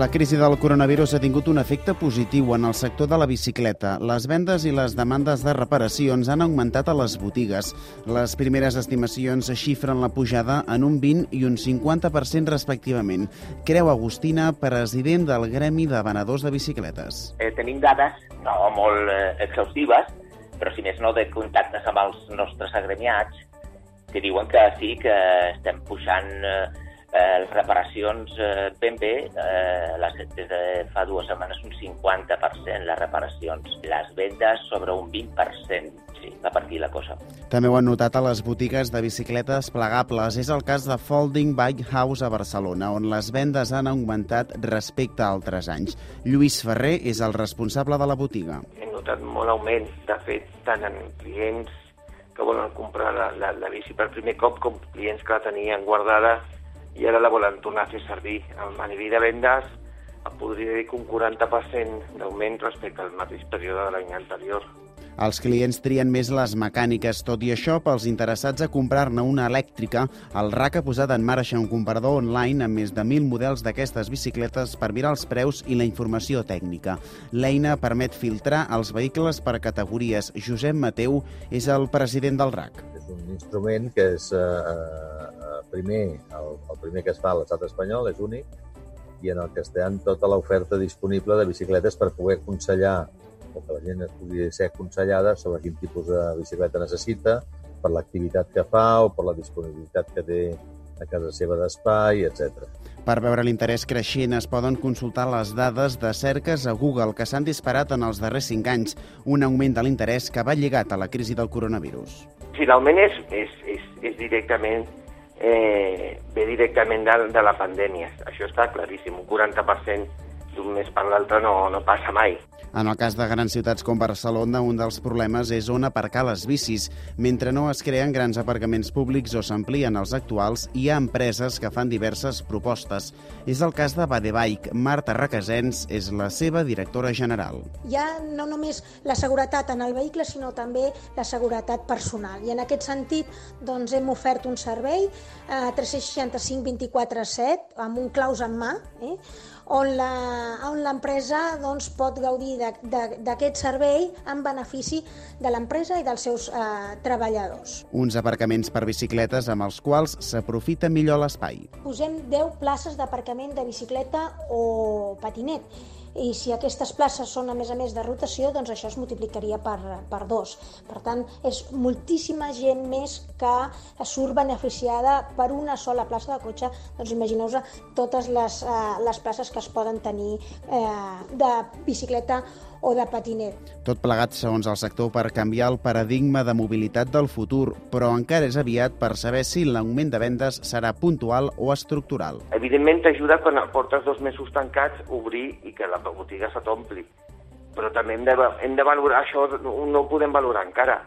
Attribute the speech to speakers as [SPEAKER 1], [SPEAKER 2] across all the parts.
[SPEAKER 1] La crisi del coronavirus ha tingut un efecte positiu en el sector de la bicicleta. Les vendes i les demandes de reparacions han augmentat a les botigues. Les primeres estimacions xifren la pujada en un 20 i un 50% respectivament. Creu Agustina, president del Gremi de Venedors de Bicicletes.
[SPEAKER 2] Eh, tenim dades no molt eh, exhaustives, però si més no de contactes amb els nostres agremiats, que diuen que sí, que estem pujant eh, eh, les reparacions eh, ben bé, eh, les, des de fa dues setmanes un 50% les reparacions, les vendes sobre un 20%, sí, va per aquí la cosa.
[SPEAKER 1] També ho han notat a les botigues de bicicletes plegables. És el cas de Folding Bike House a Barcelona, on les vendes han augmentat respecte a altres anys. Lluís Ferrer és el responsable de la botiga.
[SPEAKER 3] Hem notat molt augment, de fet, tant en clients que volen comprar la, la, la bici per primer cop com clients que la tenien guardada i ara la volen tornar a fer servir. A nivell de vendes, podria dir que un 40% d'augment respecte al mateix període de l'any anterior.
[SPEAKER 1] Els clients trien més les mecàniques. Tot i això, pels interessats a comprar-ne una elèctrica, el RAC ha posat en marxa un comparador online amb més de 1.000 models d'aquestes bicicletes per mirar els preus i la informació tècnica. L'eina permet filtrar els vehicles per categories. Josep Mateu és el president del RAC.
[SPEAKER 4] És un instrument que és eh, primer, el, el primer que es fa a l'estat espanyol, és únic, i en el que estem tota l'oferta disponible de bicicletes per poder aconsellar o que la gent es pugui ser aconsellada sobre quin tipus de bicicleta necessita, per l'activitat que fa o per la disponibilitat que té a casa seva d'espai, etc.
[SPEAKER 1] Per veure l'interès creixent es poden consultar les dades de cerques a Google que s'han disparat en els darrers cinc anys, un augment de l'interès que va lligat a la crisi del coronavirus.
[SPEAKER 3] Finalment és, és, és, és directament eh, ve directament de, de la pandèmia. Això està claríssim. Un 40% d'un mes per l'altre no, no passa mai.
[SPEAKER 1] En el cas de grans ciutats com Barcelona, un dels problemes és on aparcar les bicis. Mentre no es creen grans aparcaments públics o s'amplien els actuals, hi ha empreses que fan diverses propostes. És el cas de Badebike. Marta Requesens és la seva directora general.
[SPEAKER 5] Hi ha no només la seguretat en el vehicle, sinó també la seguretat personal. I en aquest sentit doncs, hem ofert un servei eh, 365-24-7 amb un claus en mà, eh, on l'empresa doncs, pot gaudir d'aquest servei en benefici de l'empresa i dels seus eh, treballadors.
[SPEAKER 1] Uns aparcaments per bicicletes amb els quals s'aprofita millor l'espai.
[SPEAKER 5] Posem 10 places d'aparcament de bicicleta o patinet i si aquestes places són a més a més de rotació, doncs això es multiplicaria per, per dos. Per tant, és moltíssima gent més que surt beneficiada per una sola plaça de cotxe, doncs imagineu-vos totes les, eh, les places que es poden tenir eh, de bicicleta o de patinet.
[SPEAKER 1] Tot plegat, segons el sector, per canviar el paradigma de mobilitat del futur, però encara és aviat per saber si l'augment de vendes serà puntual o estructural.
[SPEAKER 3] Evidentment t'ajuda quan portes dos mesos tancats obrir i que la botiga se t'ompli. Però també hem de, hem de valorar això, no, no ho podem valorar encara.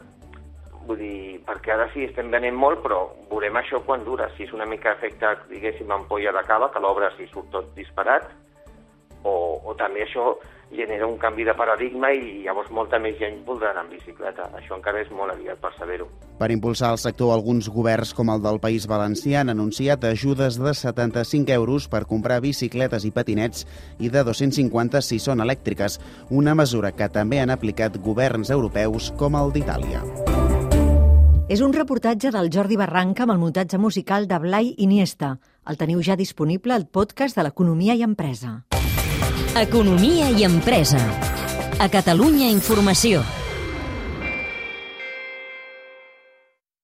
[SPEAKER 3] Vull dir, perquè ara sí estem venent molt, però veurem això quan dura. Si és una mica efecte, diguéssim, ampolla de cava, que l'obres i surt tot disparat, o, o també això genera un canvi de paradigma i llavors molta més gent voldrà anar en bicicleta. Això encara és molt aviat per saber-ho.
[SPEAKER 1] Per impulsar el sector, alguns governs, com el del País Valencià, han anunciat ajudes de 75 euros per comprar bicicletes i patinets i de 250 si són elèctriques, una mesura que també han aplicat governs europeus com el d'Itàlia.
[SPEAKER 6] És un reportatge del Jordi Barranca amb el muntatge musical de Blai Iniesta. El teniu ja disponible al podcast de l'Economia i Empresa. Economia i empresa. A Catalunya Informació.